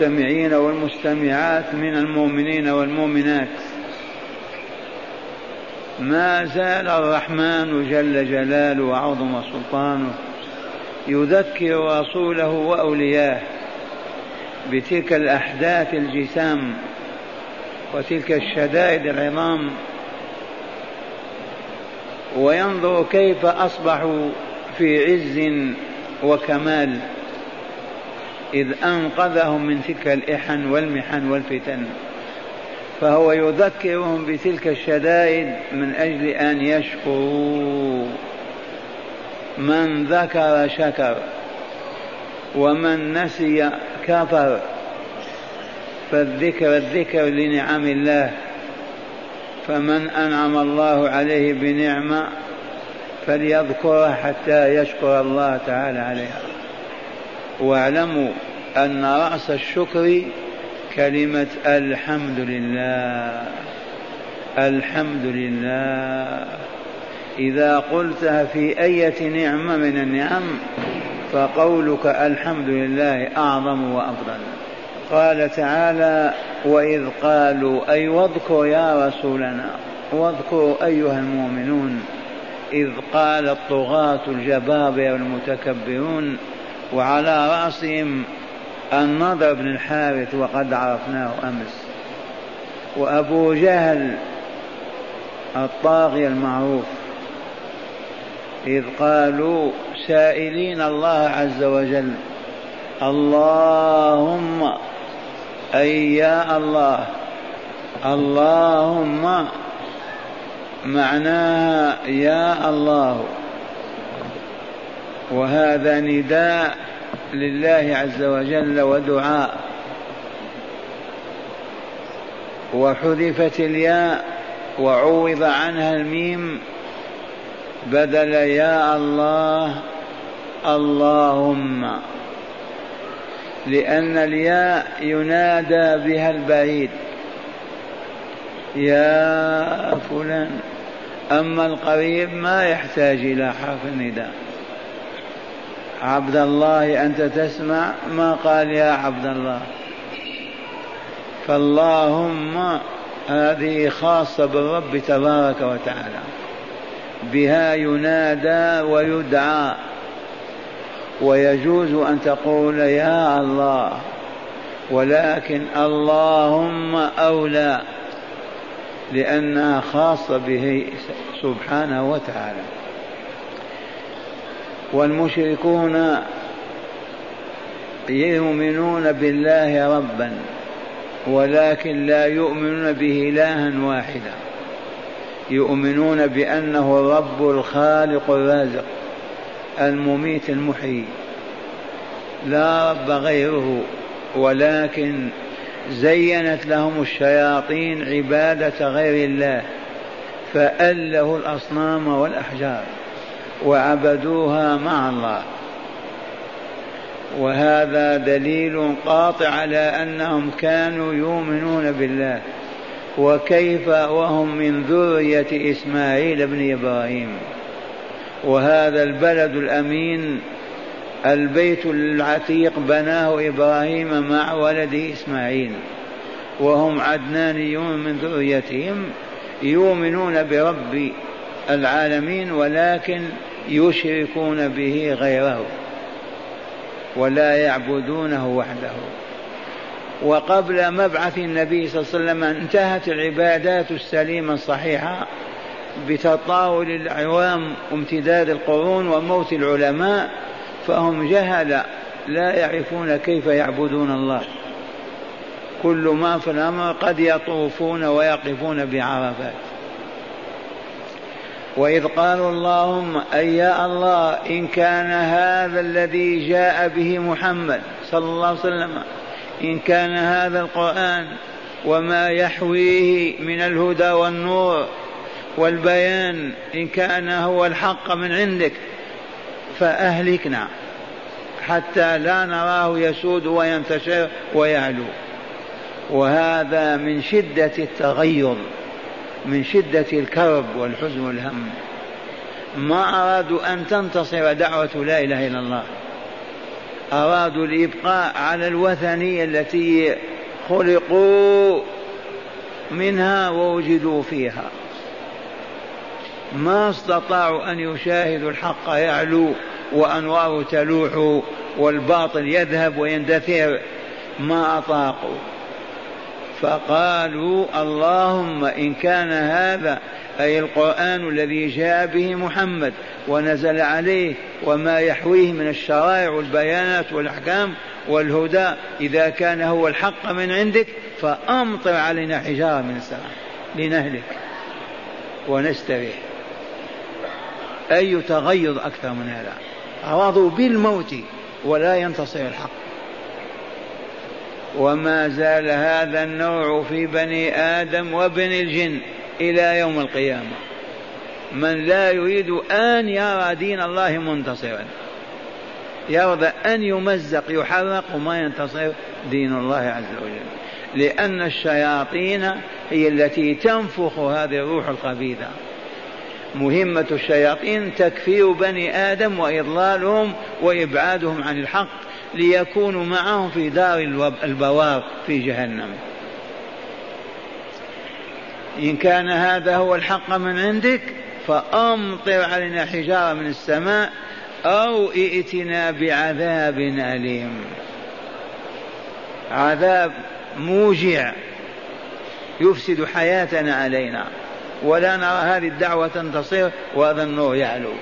المستمعين والمستمعات من المؤمنين والمؤمنات. ما زال الرحمن جل جلاله وعظم سلطانه يذكر رسوله وأولياه بتلك الأحداث الجسام وتلك الشدائد العظام. وينظر كيف أصبحوا في عز وكمال. إذ أنقذهم من تلك الإحن والمحن والفتن فهو يذكرهم بتلك الشدائد من أجل أن يشكروا. من ذكر شكر ومن نسي كفر فالذكر الذكر لنعم الله. فمن أنعم الله عليه بنعمة فليذكرها حتى يشكر الله تعالى عليها. واعلموا أن رأس الشكر كلمة الحمد لله الحمد لله. إذا قلتها في أية نعمة من النعم فقولك الحمد لله أعظم وأفضل. قال تعالى وإذ قالوا أي واذكر يا رسولنا واذكروا أيها المؤمنون إذ قال الطغاة الجبابرة المتكبرون وعلى رأسهم النضر بن الحارث وقد عرفناه أمس. وأبو جهل الطاغية المعروف إذ قالوا سائلين الله عز وجل اللهم أي يا الله اللهم معناها يا الله. وهذا نداء لله عز وجل ودعاء. وحذفت الياء وعوض عنها الميم بدل يا الله اللهم. لأن الياء ينادى بها البعيد. يا فلان أما القريب ما يحتاج إلى حرف النداء. عبد الله أنت تسمع ما قال يا عبد الله فاللهم هذه خاصة بالرب تبارك وتعالى. بها ينادى ويدعى. ويجوز أن تقول يا الله ولكن اللهم أولى. لأنها خاصة به سبحانه وتعالى. والمشركون يؤمنون بالله ربا ولكن لا يؤمنون به إلها واحدا. يؤمنون بأنه الرب الخالق الرازق المميت المحيي. لا رب غيره ولكن زينت لهم الشياطين عبادة غير الله فأله الأصنام والأحجار. وعبدوها مع الله. وهذا دليل قاطع على أنهم كانوا يؤمنون بالله. وكيف وهم من ذرية إسماعيل بن إبراهيم. وهذا البلد الأمين البيت العتيق بناه إبراهيم مع ولده إسماعيل. وهم عدنانيون من ذريتهم يؤمنون برب العالمين ولكن يشركون به غيره ولا يعبدونه وحده. وقبل مبعث النبي صلى الله عليه وسلم انتهت العبادات السليمة الصحيحة بتطاول الاعوام وامتداد القرون وموت العلماء فهم جهل لا يعرفون كيف يعبدون الله. كل ما في الأمر قد يطوفون ويقفون بعرفات. وإذ قالوا اللهم أي يا الله إن كان هذا الذي جاء به محمد صلى الله عليه وسلم إن كان هذا القرآن وما يحويه من الهدى والنور والبيان إن كان هو الحق من عندك فأهلكنا حتى لا نراه يسود وينتشر ويعلو. وهذا من شدة التغير. من شدة الكرب والحزن والهم. ما أرادوا أن تنتصر دعوة لا إله إلا الله. أرادوا الإبقاء على الوثنية التي خلقوا منها ووجدوا فيها. ما استطاعوا أن يشاهدوا الحق يعلو وأنواره تلوح والباطل يذهب ويندثر. ما أطاقوا. فقالوا اللهم إن كان هذا أي القرآن الذي جاء به محمد ونزل عليه وما يحويه من الشرائع والبيانات والأحكام والهدى إذا كان هو الحق من عندك فأمطر علينا حجارة من السماء لنهلك ونستريح. أي تغيظ أكثر من هذا؟ رضوا بالموت ولا ينتصر الحق. وما زال هذا النوع في بني آدم وبن الجن إلى يوم القيامة. من لا يريد أن يرى دين الله منتصرا. يرضى أن يمزق يحرق وما ينتصر دين الله عز وجل. لأن الشياطين هي التي تنفخ هذه الروح الخبيثة. مهمة الشياطين تكفير بني آدم وإضلالهم وإبعادهم عن الحق. ليكونوا معهم في دار البوار في جهنم. إن كان هذا هو الحق من عندك فأمطر علينا حجارة من السماء أو ائتنا بعذاب أليم. عذاب موجع يفسد حياتنا علينا ولا نرى هذه الدعوة تنتصر وهذا النور يعلو.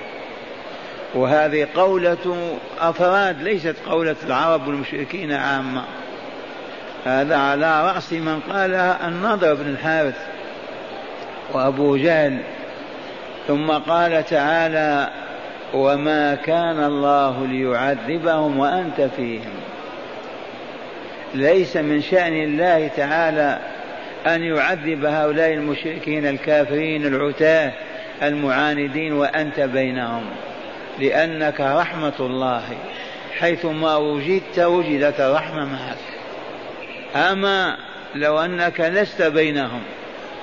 وهذه قولة أفراد ليست قولة العرب والمشركين عامة. هذا على رأس من قالها النضر بن الحارث وأبو جهل. ثم قال تعالى وما كان الله ليعذبهم وأنت فيهم. ليس من شأن الله تعالى أن يعذب هؤلاء المشركين الكافرين العتاة المعاندين وأنت بينهم. لأنك رحمة الله. حيثما وجدت وجدت الرحمة معك. أما لو أنك لست بينهم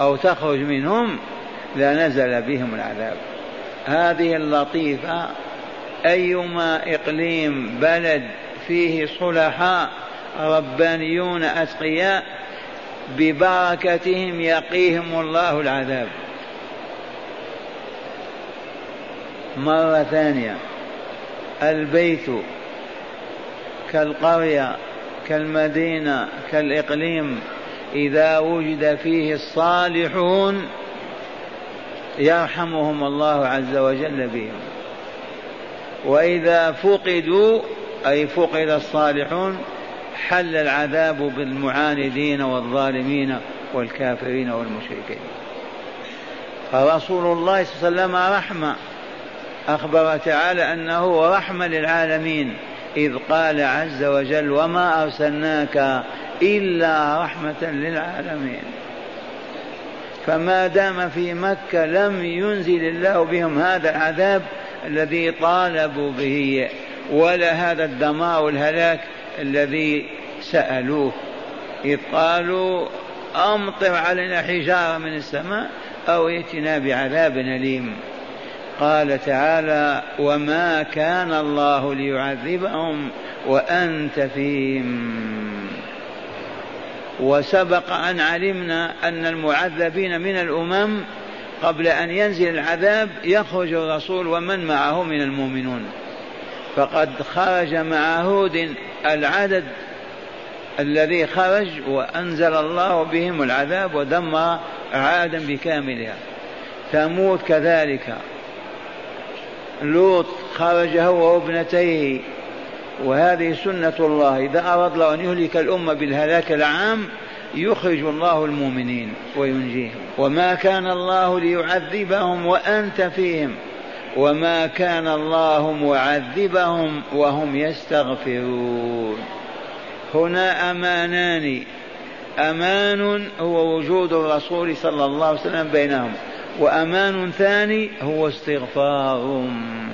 أو تخرج منهم لنزل بهم العذاب. هذه اللطيفة أيما إقليم بلد فيه صلحاء ربانيون أتقياء ببركتهم يقيهم الله العذاب. مرة ثانية. البيت كالقرية كالمدينة كالإقليم إذا وجد فيه الصالحون يرحمهم الله عز وجل بهم. وإذا فقدوا أي فقد الصالحون حل العذاب بالمعاندين والظالمين والكافرين والمشركين. فرسول الله صلى الله عليه وسلم رحمة. أخبر تعالى أنه رحمة للعالمين. إذ قال عز وجل وما أرسلناك إلا رحمة للعالمين. فما دام في مكة لم ينزل الله بهم هذا العذاب الذي طالبوا به ولا هذا الدمار والهلاك الذي سألوه إذ قالوا أمطر علينا حجارة من السماء أو ائتنا بعذاب أليم. قال تعالى وما كان الله ليعذبهم وأنت فيهم. وسبق أن علمنا أن المعذبين من الأمم قبل أن ينزل العذاب يخرج الرسول ومن معه من المؤمنون. فقد خرج مع هود العدد الذي خرج وأنزل الله بهم العذاب ودمر عادا بكاملها. ثمود كذلك. لوط خرج هو وابنتيه وهذه سنة الله. إذا أراد الله أن يهلك الأمة بالهلاك العام يخرج الله المؤمنين وينجيهم. وما كان الله ليعذبهم وأنت فيهم. وما كان الله معذبهم وهم يستغفرون. هنا أمانان. أمان هو وجود الرسول صلى الله عليه وسلم بينهم. وأمان ثاني هو استغفارهم.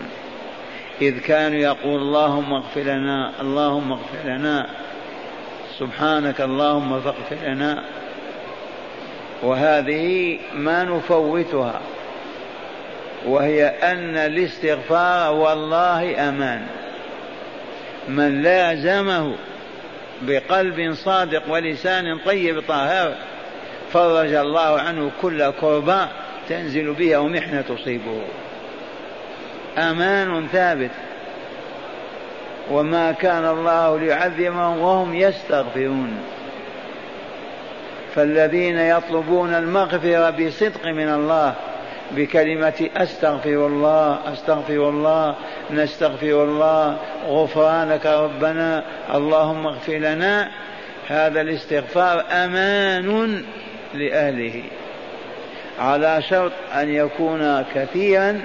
إذ كانوا يقول اللهم اغفر لنا اللهم اغفر لنا. سبحانك اللهم فاغفر لنا. وهذه ما نفوتها وهي أن الاستغفار والله أمان. من لازمه بقلب صادق ولسان طيب طاهر فرج الله عنه كل كربة تنزل به أو محنة تصيبه أمان ثابت. وما كان الله ليعذبهم وهم يستغفرون. فالذين يطلبون المغفرة بصدق من الله بكلمة أستغفر الله أستغفر الله نستغفر الله غفرانك ربنا اللهم اغفر لنا هذا الاستغفار أمان لأهله. على شرط أن يكون كثيرا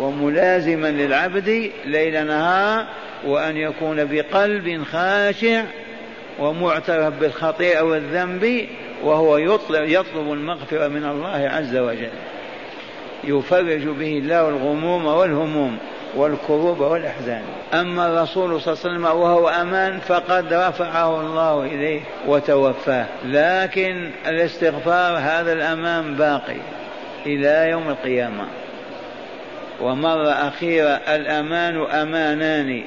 وملازما للعبد ليل نهار وأن يكون بقلب خاشع ومعترف بالخطيئة والذنب وهو يطلب, المغفرة من الله عز وجل. يفرج به الله الغموم والهموم. والكروب والأحزان. أما الرسول صلى الله عليه وسلم وهو أمان فقد رفعه الله إليه وتوفاه. لكن الاستغفار هذا الأمان باقي إلى يوم القيامة. ومرة أخيرة الأمان أمانان.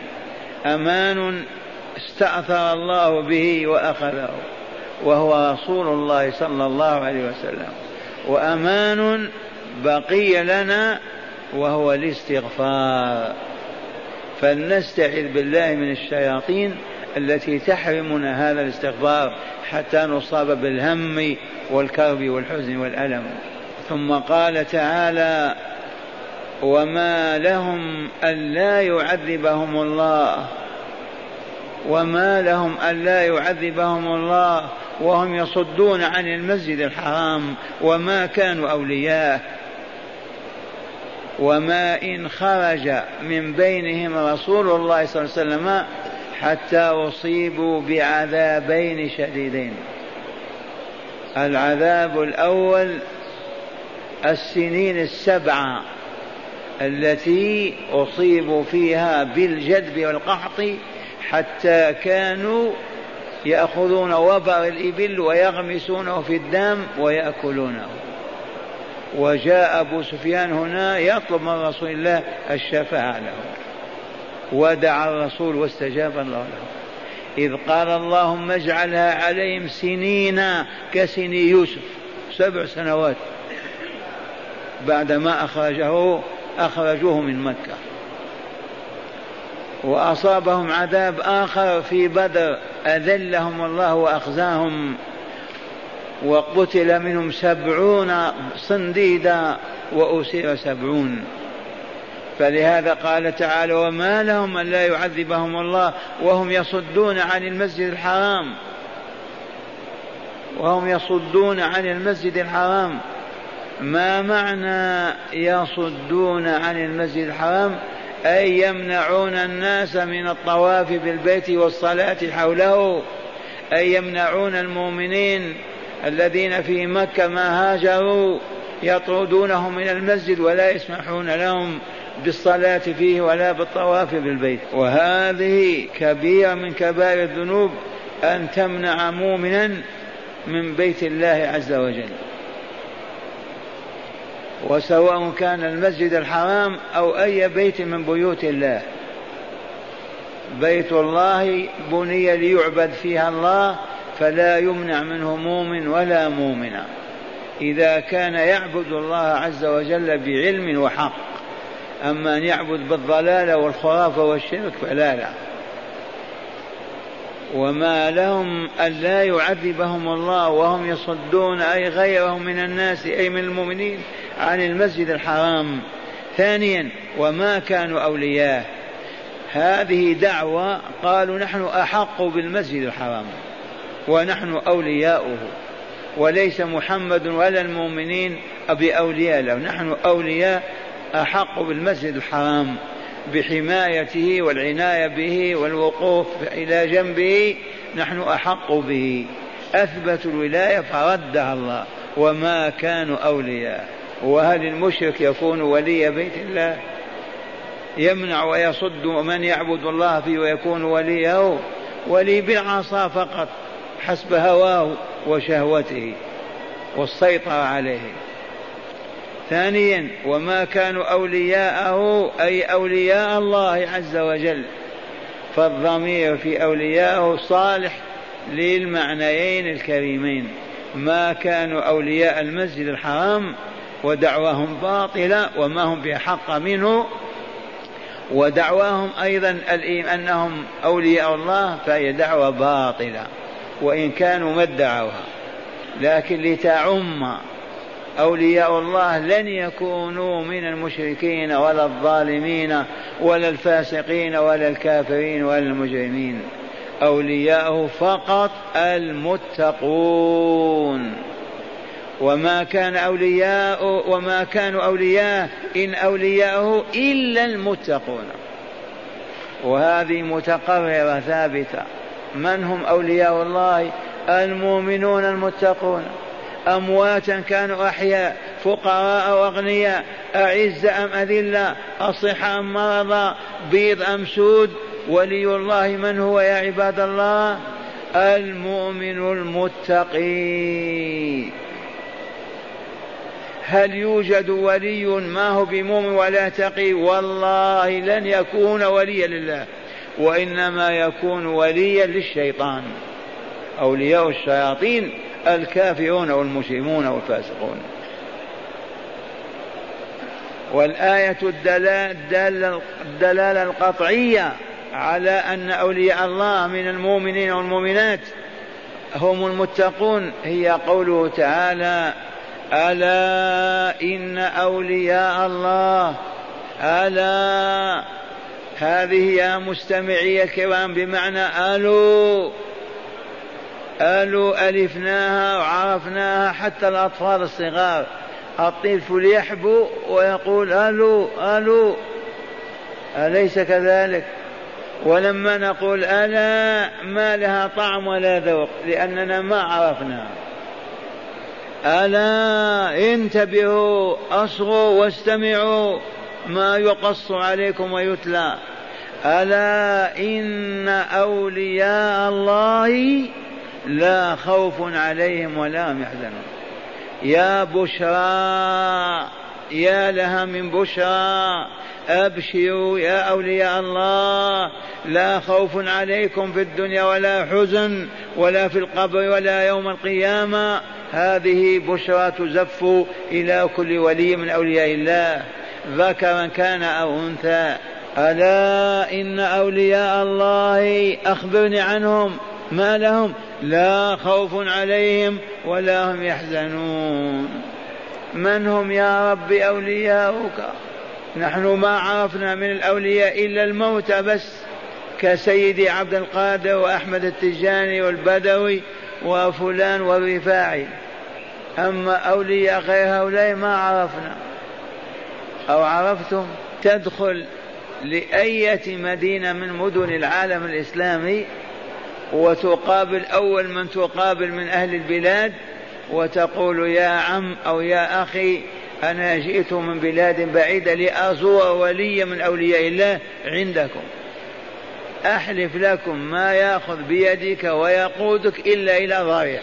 أمان استأثر الله به وأخذه وهو رسول الله صلى الله عليه وسلم. وأمان بقي لنا وهو الاستغفار. فلنستعذ بالله من الشياطين التي تحرمنا هذا الاستغفار حتى نصاب بالهم والكرب والحزن والألم. ثم قال تعالى وما لهم ألا يعذبهم الله. وما لهم ألا يعذبهم الله وهم يصدون عن المسجد الحرام وما كانوا أولياءه. وما إن خرج من بينهم رسول الله صلى الله عليه وسلم حتى أصيبوا بعذابين شديدين. العذاب الأول السنين السبعة التي أصيبوا فيها بالجدب والقحط حتى كانوا يأخذون وبر الإبل ويغمسونه في الدم ويأكلونه. وجاء أبو سفيان هنا يطلب من رسول الله الشفاعة له. ودعا الرسول واستجاب الله له. إذ قال اللهم اجعلها عليهم سنين كسني يوسف. سبع سنوات. بعدما أخرجه أخرجوه من مكة. وأصابهم عذاب آخر في بدر. أذلهم الله وأخزاهم. وقتل منهم سبعون صنديدا وأسير سبعون. فلهذا قال تعالى وما لهم أن لا يعذبهم الله وهم يصدون عن المسجد الحرام. وهم يصدون عن المسجد الحرام. ما معنى يصدون عن المسجد الحرام؟ أي يمنعون الناس من الطواف بالبيت والصلاة حوله. أي يمنعون المؤمنين الذين في مكة ما هاجروا يطردونهم من المسجد ولا يسمحون لهم بالصلاة فيه ولا بالطواف بالبيت. وهذه كبيرة من كبائر الذنوب أن تمنع مؤمنا من بيت الله عز وجل. وسواء كان المسجد الحرام أو أي بيت من بيوت الله. بيت الله بني ليعبد فيها الله فلا يمنع منه مؤمن ولا مؤمنة. إذا كان يعبد الله عز وجل بعلم وحق أما أن يعبد بالضلالة والخرافة والشرك فلا لا. وما لهم ألا يعذبهم الله وهم يصدون أي غيرهم من الناس أي من المؤمنين عن المسجد الحرام. ثانيا وما كانوا أولياء. هذه دعوة قالوا نحن أحق بالمسجد الحرام. ونحن أولياؤه. وليس محمد ولا المؤمنين بأولياء له. نحن أولياء أحق بالمسجد الحرام بحمايته والعناية به والوقوف إلى جنبه نحن أحق به. أثبتوا الولاية فردها الله. وما كانوا أولياء. وهل المشرك يكون ولي بيت الله؟ يمنع ويصد من يعبد الله فيه ويكون وليه؟ ولي بالعصا فقط. حسب هواه وشهوته والسيطرة عليه. ثانيا وما كانوا أولياءه أي أولياء الله عز وجل. فالضمير في أوليائه صالح للمعنيين الكريمين. ما كانوا أولياء المسجد الحرام ودعواهم باطلة وما هم بحق منه. ودعواهم أيضا أنهم أولياء الله فهي دعوة باطلة. وإن كانوا ما ادعوها لكن لتعم أولياء الله لن يكونوا من المشركين ولا الظالمين ولا الفاسقين ولا الكافرين ولا المجرمين. أولياءه فقط المتقون. وما كان أولياء وما كانوا أولياء إن أولياءه إلا المتقون. وهذه متقررة ثابتة. من هم أولياء الله؟ المؤمنون المتقون. أمواتا كانوا أحياء فقراء وأغنياء أعز أم أذلة أصحى أم مرضى بيض أم سود؟ ولي الله من هو يا عباد الله؟ المؤمن المتقي هل يوجد ولي؟ ما هو بمؤمن ولا تقي؟ والله لن يكون وليا لله. وإنما يكون وليا للشيطان. أولياء الشياطين الكافرون والمسلمون والفاسقون. والآية الدلالة, الدلالة القطعية على أن أولياء الله من المؤمنين والمؤمنات هم المتقون. هي قوله تعالى ألا إن أولياء الله ألا هذه يا مستمعي الكرام بمعنى ألو ألو ألفناها وعرفناها حتى الأطفال الصغار. الطفل يحبو ويقول ألو ألو أليس كذلك؟ ولما نقول ألا ما لها طعم ولا ذوق لأننا ما عرفناها. ألا انتبهوا أصغوا واستمعوا. ما يقص عليكم ويتلى. ألا إن أولياء الله لا خوف عليهم ولا هم يحزنون. يا بشرى يا لها من بشرى أبشروا يا أولياء الله. لا خوف عليكم في الدنيا ولا حزن ولا في القبر ولا يوم القيامة. هذه بشرى تزف إلى كل ولي من أولياء الله. ذكرا كان أو أنثى. ألا إن أولياء الله أخبرني عنهم ما لهم. لا خوف عليهم ولا هم يحزنون. من هم يا رب أولياؤك؟ نحن ما عرفنا من الأولياء إلا الموت بس. كسيدي عبد القادر وأحمد التجاني والبدوي وفلان والرفاعي أما أولياء غير هؤلاء ما عرفنا. أو عرفتم تدخل لأية مدينة من مدن العالم الإسلامي وتقابل أول من تقابل من أهل البلاد وتقول يا عم أو يا أخي أنا جئت من بلاد بعيدة لأزور ولي من أولياء الله عندكم. أحلف لكم ما يأخذ بيدك ويقودك إلا إلى ضريح.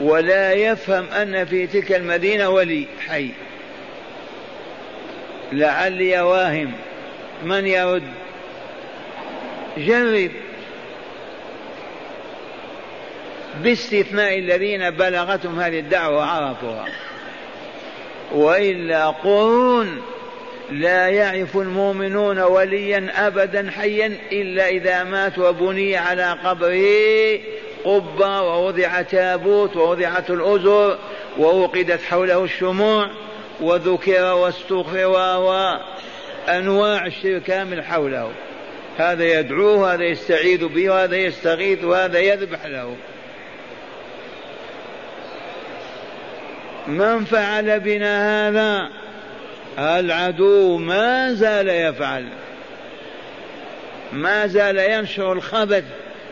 ولا يفهم أن في تلك المدينة ولي حي. لعلي واهم من يرد جرب. باستثناء الذين بلغتهم هذه الدعوة وعرفوها وإلا قرون لا يعرف المؤمنون وليا أبدا حيا إلا إذا مات وبني على قبره قبة ووضع تابوت ووضعت الأزر ووقدت حوله الشموع. وذكر واستغفر وأنواع الشرك كامل حوله. هذا يدعوه هذا يستعيذ به وهذا يستغيث وهذا يذبح له. من فعل بنا هذا؟ العدو. ما زال يفعل. ما زال ينشر الخبث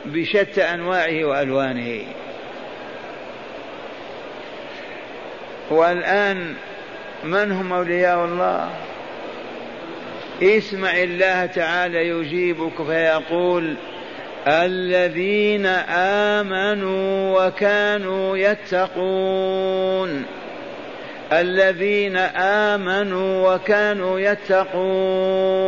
بشتى أنواعه وألوانه. والآن من هم أولياء الله؟ اسمع الله تعالى يجيبك فيقول الذين آمنوا وكانوا يتقون. الذين آمنوا وكانوا يتقون.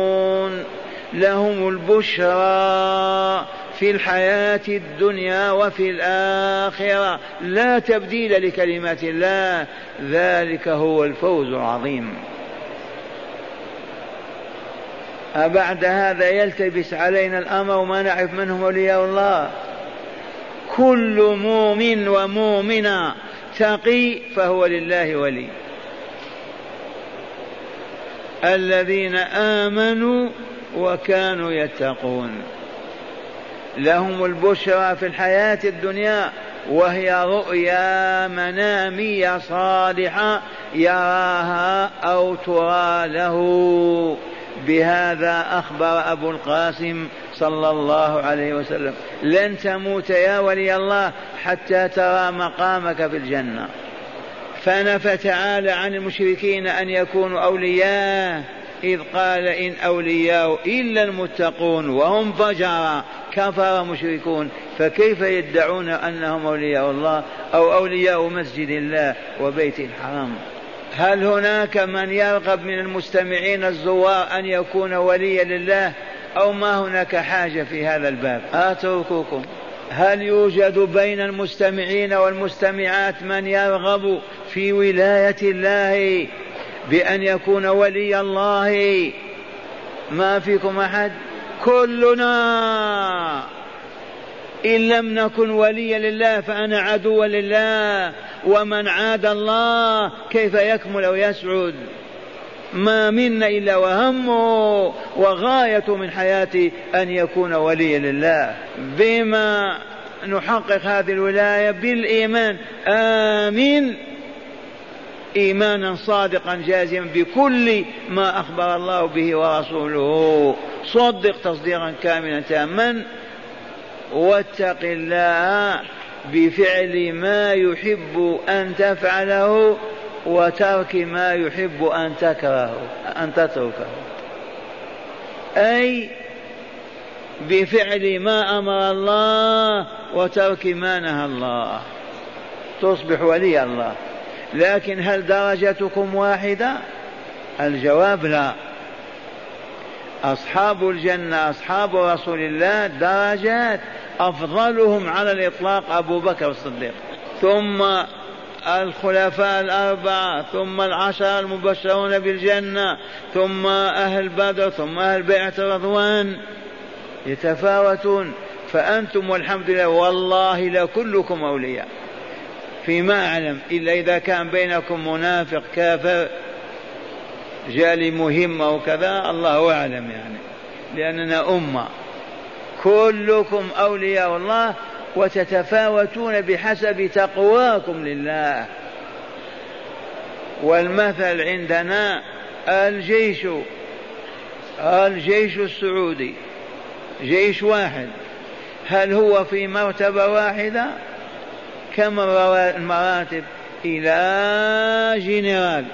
لهم البشرى. في الحياة الدنيا وفي الآخرة. لا تبديل لكلمات الله. ذلك هو الفوز العظيم. أبعد هذا يلتبس علينا الأمر وما نعرف من هم أولياء الله. كل مؤمن ومؤمنة تقي فهو لله ولي. الذين آمنوا وكانوا يتقون. لهم البشرى في الحياة الدنيا وهي رؤيا منامية صالحة يراها أو ترى له بهذا أخبر أبو القاسم صلى الله عليه وسلم. لن تموت يا ولي الله حتى ترى مقامك في الجنة. فنفى تعالى عن المشركين أن يكونوا أولياء. إذ قال إن أولياء إلا المتقون وهم فجر كفر مشركون فكيف يدعون أنهم أولياء الله أو أولياء مسجد الله وبيت الحرام هل هناك من يرغب من المستمعين الزوار أن يكون وليا لله أو ما هناك حاجة في هذا الباب؟ أترككم. هل يوجد بين المستمعين والمستمعات من يرغب في ولاية الله بأن يكون ولي الله ما فيكم أحد؟ كلنا. إن لم نكن وليا لله فأنا عدو لله. ومن عاد الله كيف يكمل أو يسعد؟ ما منا إلا وهمه وغاية من حياته أن يكون وليا لله. بما نحقق هذه الولاية بالإيمان. آمين. إيمانا صادقا جازما بكل ما أخبر الله به ورسوله. صدق تصديقا كاملا تاما. واتق الله بفعل ما يحب أن تفعله وترك ما يحب أن تكرهه أن تتركه. أي بفعل ما أمر الله وترك ما نهى الله. تصبح ولي الله. لكن هل درجتكم واحدة؟ الجواب لا. أصحاب الجنة أصحاب رسول الله درجات أفضلهم على الإطلاق أبو بكر الصديق. ثم الخلفاء الأربعة ثم العشرة المبشرون بالجنة ثم أهل بدر ثم أهل بيعة رضوان يتفاوتون. فأنتم والحمد لله والله لكلكم أولياء. فيما أعلم إلا إذا كان بينكم منافق كافر جالي مهمة وكذا الله أعلم يعني. لأننا أمة. كلكم أولياء الله وتتفاوتون بحسب تقواكم لله. والمثل عندنا الجيش الجيش السعودي جيش واحد. هل هو في مرتبة واحدة؟ كم المراتب؟ إلى جنرال.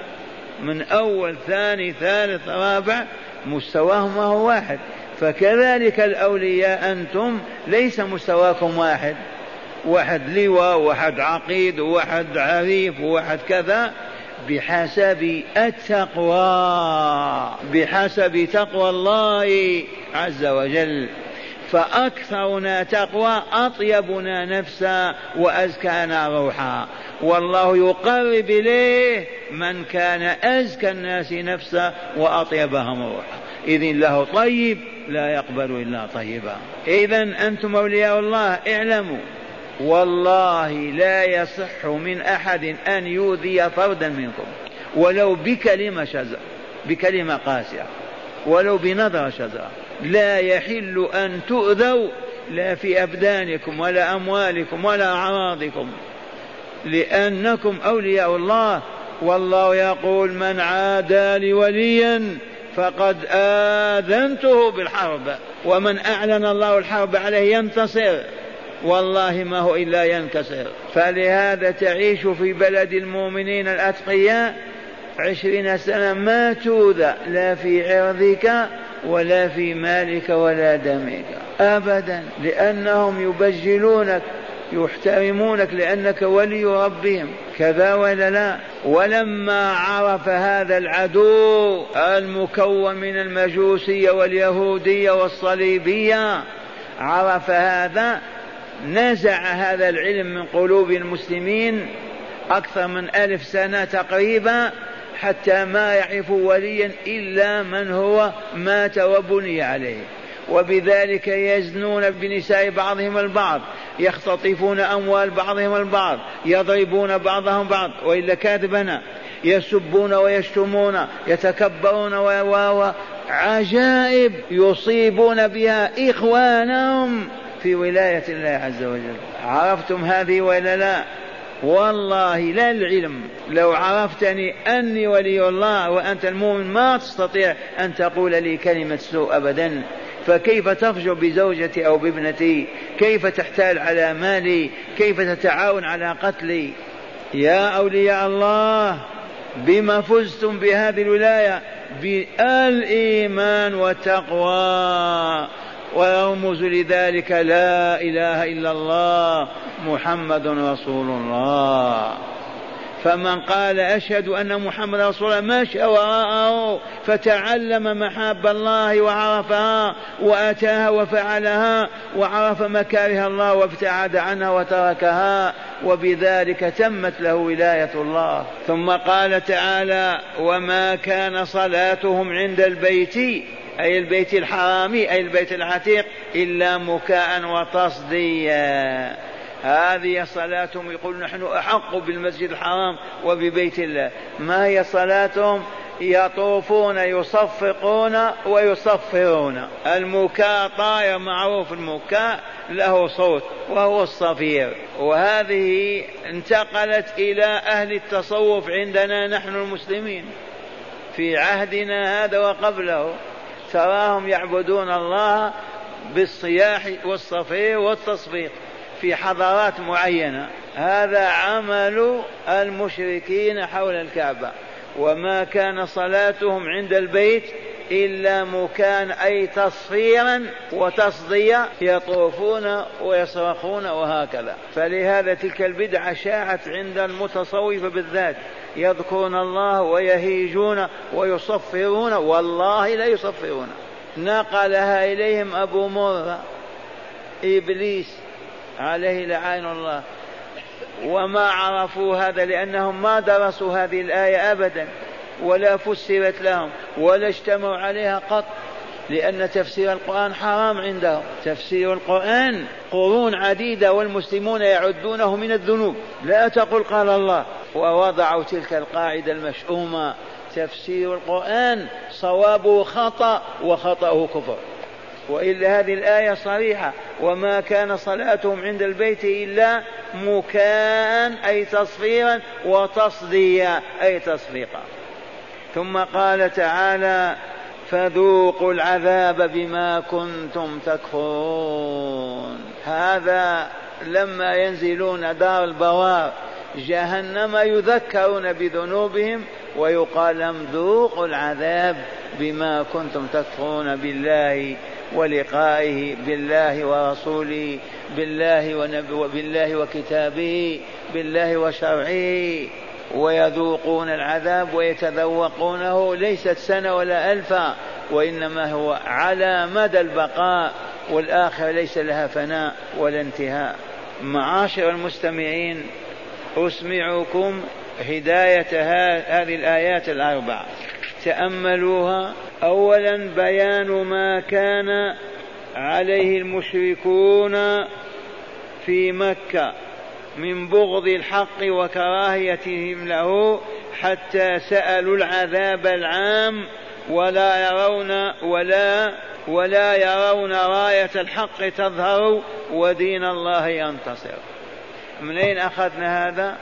من أول ثاني ثالث رابع مستواهم هو واحد. فكذلك الأولياء أنتم ليس مستواكم واحد. واحد لواء واحد عقيد واحد عريف واحد كذا. بحسب التقوى بحسب تقوى الله عز وجل. فأكثرنا تقوى أطيبنا نفسا وأزكانا روحا. والله يقرب إليه من كان أزكى الناس نفسا وأطيبهم روحا. إذن له طيب لا يقبل إلا طيبا. إذا أنتم أولياء الله اعلموا. والله لا يصح من أحد أن يؤذي فردا منكم. ولو بكلمة شزر بكلمة قاسية ولو بنظرة شزرة لا يحل أن تؤذوا لا في أبدانكم ولا أموالكم ولا أعراضكم. لأنكم أولياء الله. والله يقول من عادى لي وليا فقد آذنته بالحرب. ومن أعلن الله الحرب عليه ينتصر. والله ما هو إلا ينكسر. فلهذا تعيش في بلد المؤمنين الأتقياء عشرين سنة ما توذى. لا في عرضك ولا في مالك ولا دمك. أبدا لأنهم يبجلونك يحترمونك لأنك ولي ربهم. كذا ولا لا؟ ولما عرف هذا العدو المكون من المجوسية واليهودية والصليبية عرف هذا نزع هذا العلم من قلوب المسلمين أكثر من ألف سنة تقريبا حتى ما يعرف وليا إلا من هو مات وبني عليه. وبذلك يزنون بنساء بعضهم البعض يختطفون أموال بعضهم البعض يضربون بعضهم بعض وإلا كاذبنا. يسبون ويشتمون يتكبرون و عجائب يصيبون بها إخوانهم في ولاية الله عز وجل. عرفتم هذه ولا لا؟ والله لا العلم. لو عرفتني أني ولي الله وأنت المؤمن ما تستطيع أن تقول لي كلمة سوء أبدا. فكيف تفجر بزوجتي أو بابنتي؟ كيف تحتال على مالي؟ كيف تتعاون على قتلي؟ يا أولياء الله بما فزتم بهذه الولاية؟ بالإيمان والتقوى. ويرمز لذلك لا إله إلا الله محمد رسول الله. فمن قال أشهد أن محمد رسول الله مشى وراءه فتعلم محاب الله وعرفها وأتاها وفعلها وعرف مكاره الله وابتعد عنها وتركها وبذلك تمت له ولاية الله. ثم قال تعالى وما كان صلاتهم عند البيت أي البيت الحرام أي البيت العتيق إلا مكاء وتصديا. هذه صلاتهم. يقول نحن أحق بالمسجد الحرام وببيت الله. ما هي صلاتهم؟ يطوفون يصفقون ويصفرون. المكاء طاير معروف المكاء له صوت وهو الصفير. وهذه انتقلت إلى أهل التصوف عندنا نحن المسلمين. في عهدنا هذا وقبله. تراهم يعبدون الله بالصياح والصفير والتصفيق في حضارات معينة. هذا عمل المشركين حول الكعبة. وما كان صلاتهم عند البيت إلا مكان أي تصفيرا وتصدية يطوفون ويصرخون وهكذا. فلهذا تلك البدعة شاعت عند المتصوفة بالذات. يذكرون الله ويهيجون ويصفرون. والله لا يصفرون. نقلها إليهم أبو مرة إبليس عليه لعين الله. وما عرفوا هذا لأنهم ما درسوا هذه الآية أبدا ولا فسرت لهم ولا اجتمعوا عليها قط. لأن تفسير القرآن حرام عندهم تفسير القرآن قرون عديدة والمسلمون يعدونه من الذنوب. لا تقل قال الله. ووضعوا تلك القاعدة المشؤومة. تفسير القرآن صوابه خطأ وخطأه كفر. وإلا هذه الآية صريحة. وما كان صلاتهم عند البيت إلا مكاء أي تصفيرا وتصديا أي تصفيقا ثم قال تعالى فذوقوا العذاب بما كنتم تكفرون. هذا لما ينزلون دار البوار جهنم يذكرون بذنوبهم ويقال لهم ذوقوا العذاب بما كنتم تكفرون بالله ولقائه بالله ورسوله بالله ونبي بالله وكتابه بالله وشرعه. ويذوقون العذاب ويتذوقونه ليست سنة ولا ألفا وإنما هو على مدى البقاء والآخرة ليس لها فناء ولا انتهاء. معاشر المستمعين أسمعكم هداية هذه الآيات الأربع. تأملوها. أولا بيان ما كان عليه المشركون في مكة. من بغض الحق وكراهيتهم له حتى سألوا العذاب العام ولا يرون ولا ولا يرون راية الحق تظهر ودين الله ينتصر. من أين أخذنا هذا؟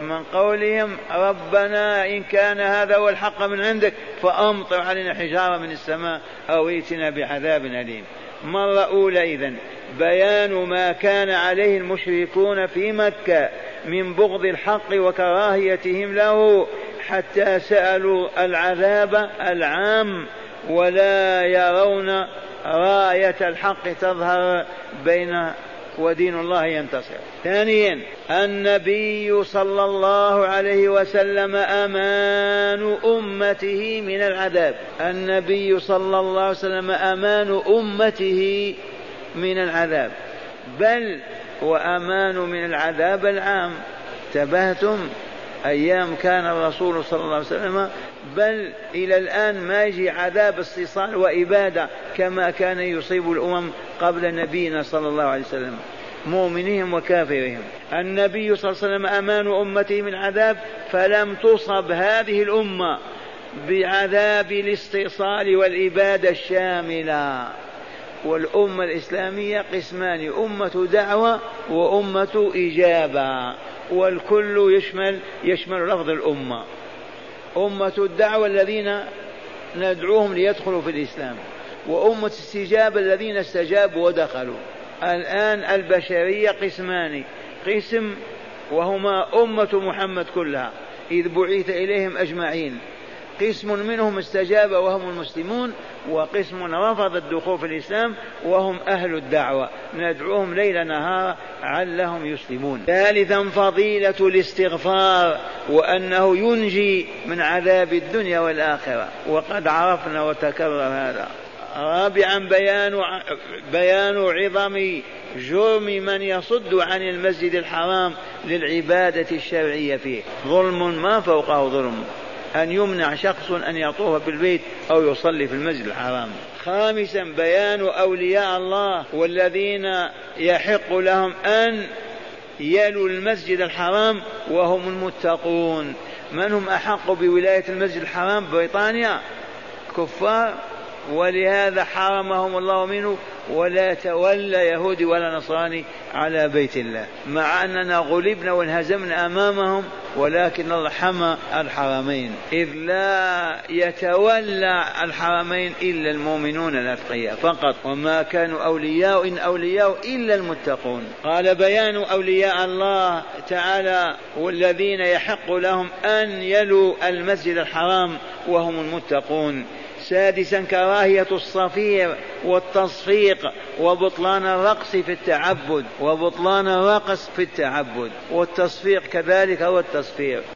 من قولهم ربنا إن كان هذا هو الحق من عندك فأمطر علينا حجارة من السماء أو ائتنا بعذاب أليم. مرة أولى إذن بيان ما كان عليه المشركون في مكة من بغض الحق وكراهيتهم له حتى سألوا العذاب العام ولا يرون راية الحق تظهر بين ودين الله ينتصر. ثانيا النبي صلى الله عليه وسلم أمان أمته من العذاب. النبي صلى الله عليه وسلم أمان أمته من العذاب. بل وامان من العذاب العام. انتبهتم؟ أيام كان الرسول صلى الله عليه وسلم بل إلى الآن ما يجي عذاب استيصال وإبادة كما كان يصيب الأمم قبل نبينا صلى الله عليه وسلم مؤمنهم وكافرهم. النبي صلى الله عليه وسلم أمان أمته من عذاب فلم تصب هذه الأمة بعذاب الاستئصال والإبادة الشاملة. والأمة الإسلامية قسمان أمة دعوة وأمة إجابة. والكل يشمل يشمل لفظ الأمة. أمة الدعوة الذين ندعوهم ليدخلوا في الإسلام وأمة استجابة الذين استجابوا ودخلوا. الآن البشرية قسمان قسم وهما أمة محمد كلها. إذ بعث إليهم أجمعين. قسم منهم استجاب وهم المسلمون وقسم رفض الدخول في الإسلام وهم أهل الدعوة. ندعوهم ليل نهار علهم يسلمون. ثالثا فضيلة الاستغفار وأنه ينجي من عذاب الدنيا والآخرة. وقد عرفنا وتكرر هذا. رابعا بيان بيان عظم جرم من يصد عن المسجد الحرام للعبادة الشرعية فيه. ظلم ما فوقه ظلم. أن يمنع شخص أن يطوف بالبيت أو يصلي في المسجد الحرام. خامسا بيان أولياء الله والذين يحق لهم أن يلوا المسجد الحرام وهم المتقون. من هم أحق بولاية المسجد الحرام؟ بريطانيا. كفار ولهذا حرمهم الله منه ولا تولى يهودي ولا نصراني على بيت الله. مع أننا غلبنا وانهزمنا أمامهم ولكن الله حمى الحرمين. إذ لا يتولى الحرمين إلا المؤمنون الأتقياء فقط. وما كانوا أولياء إن أولياء إلا المتقون. قال بيان أولياء الله تعالى والذين يحق لهم أن يلوا المسجد الحرام وهم المتقون. سادسا كراهية الصفير والتصفيق وبطلان الرقص في التعبد وبطلان الرقص في التعبد والتصفيق كذلك هو التصفير.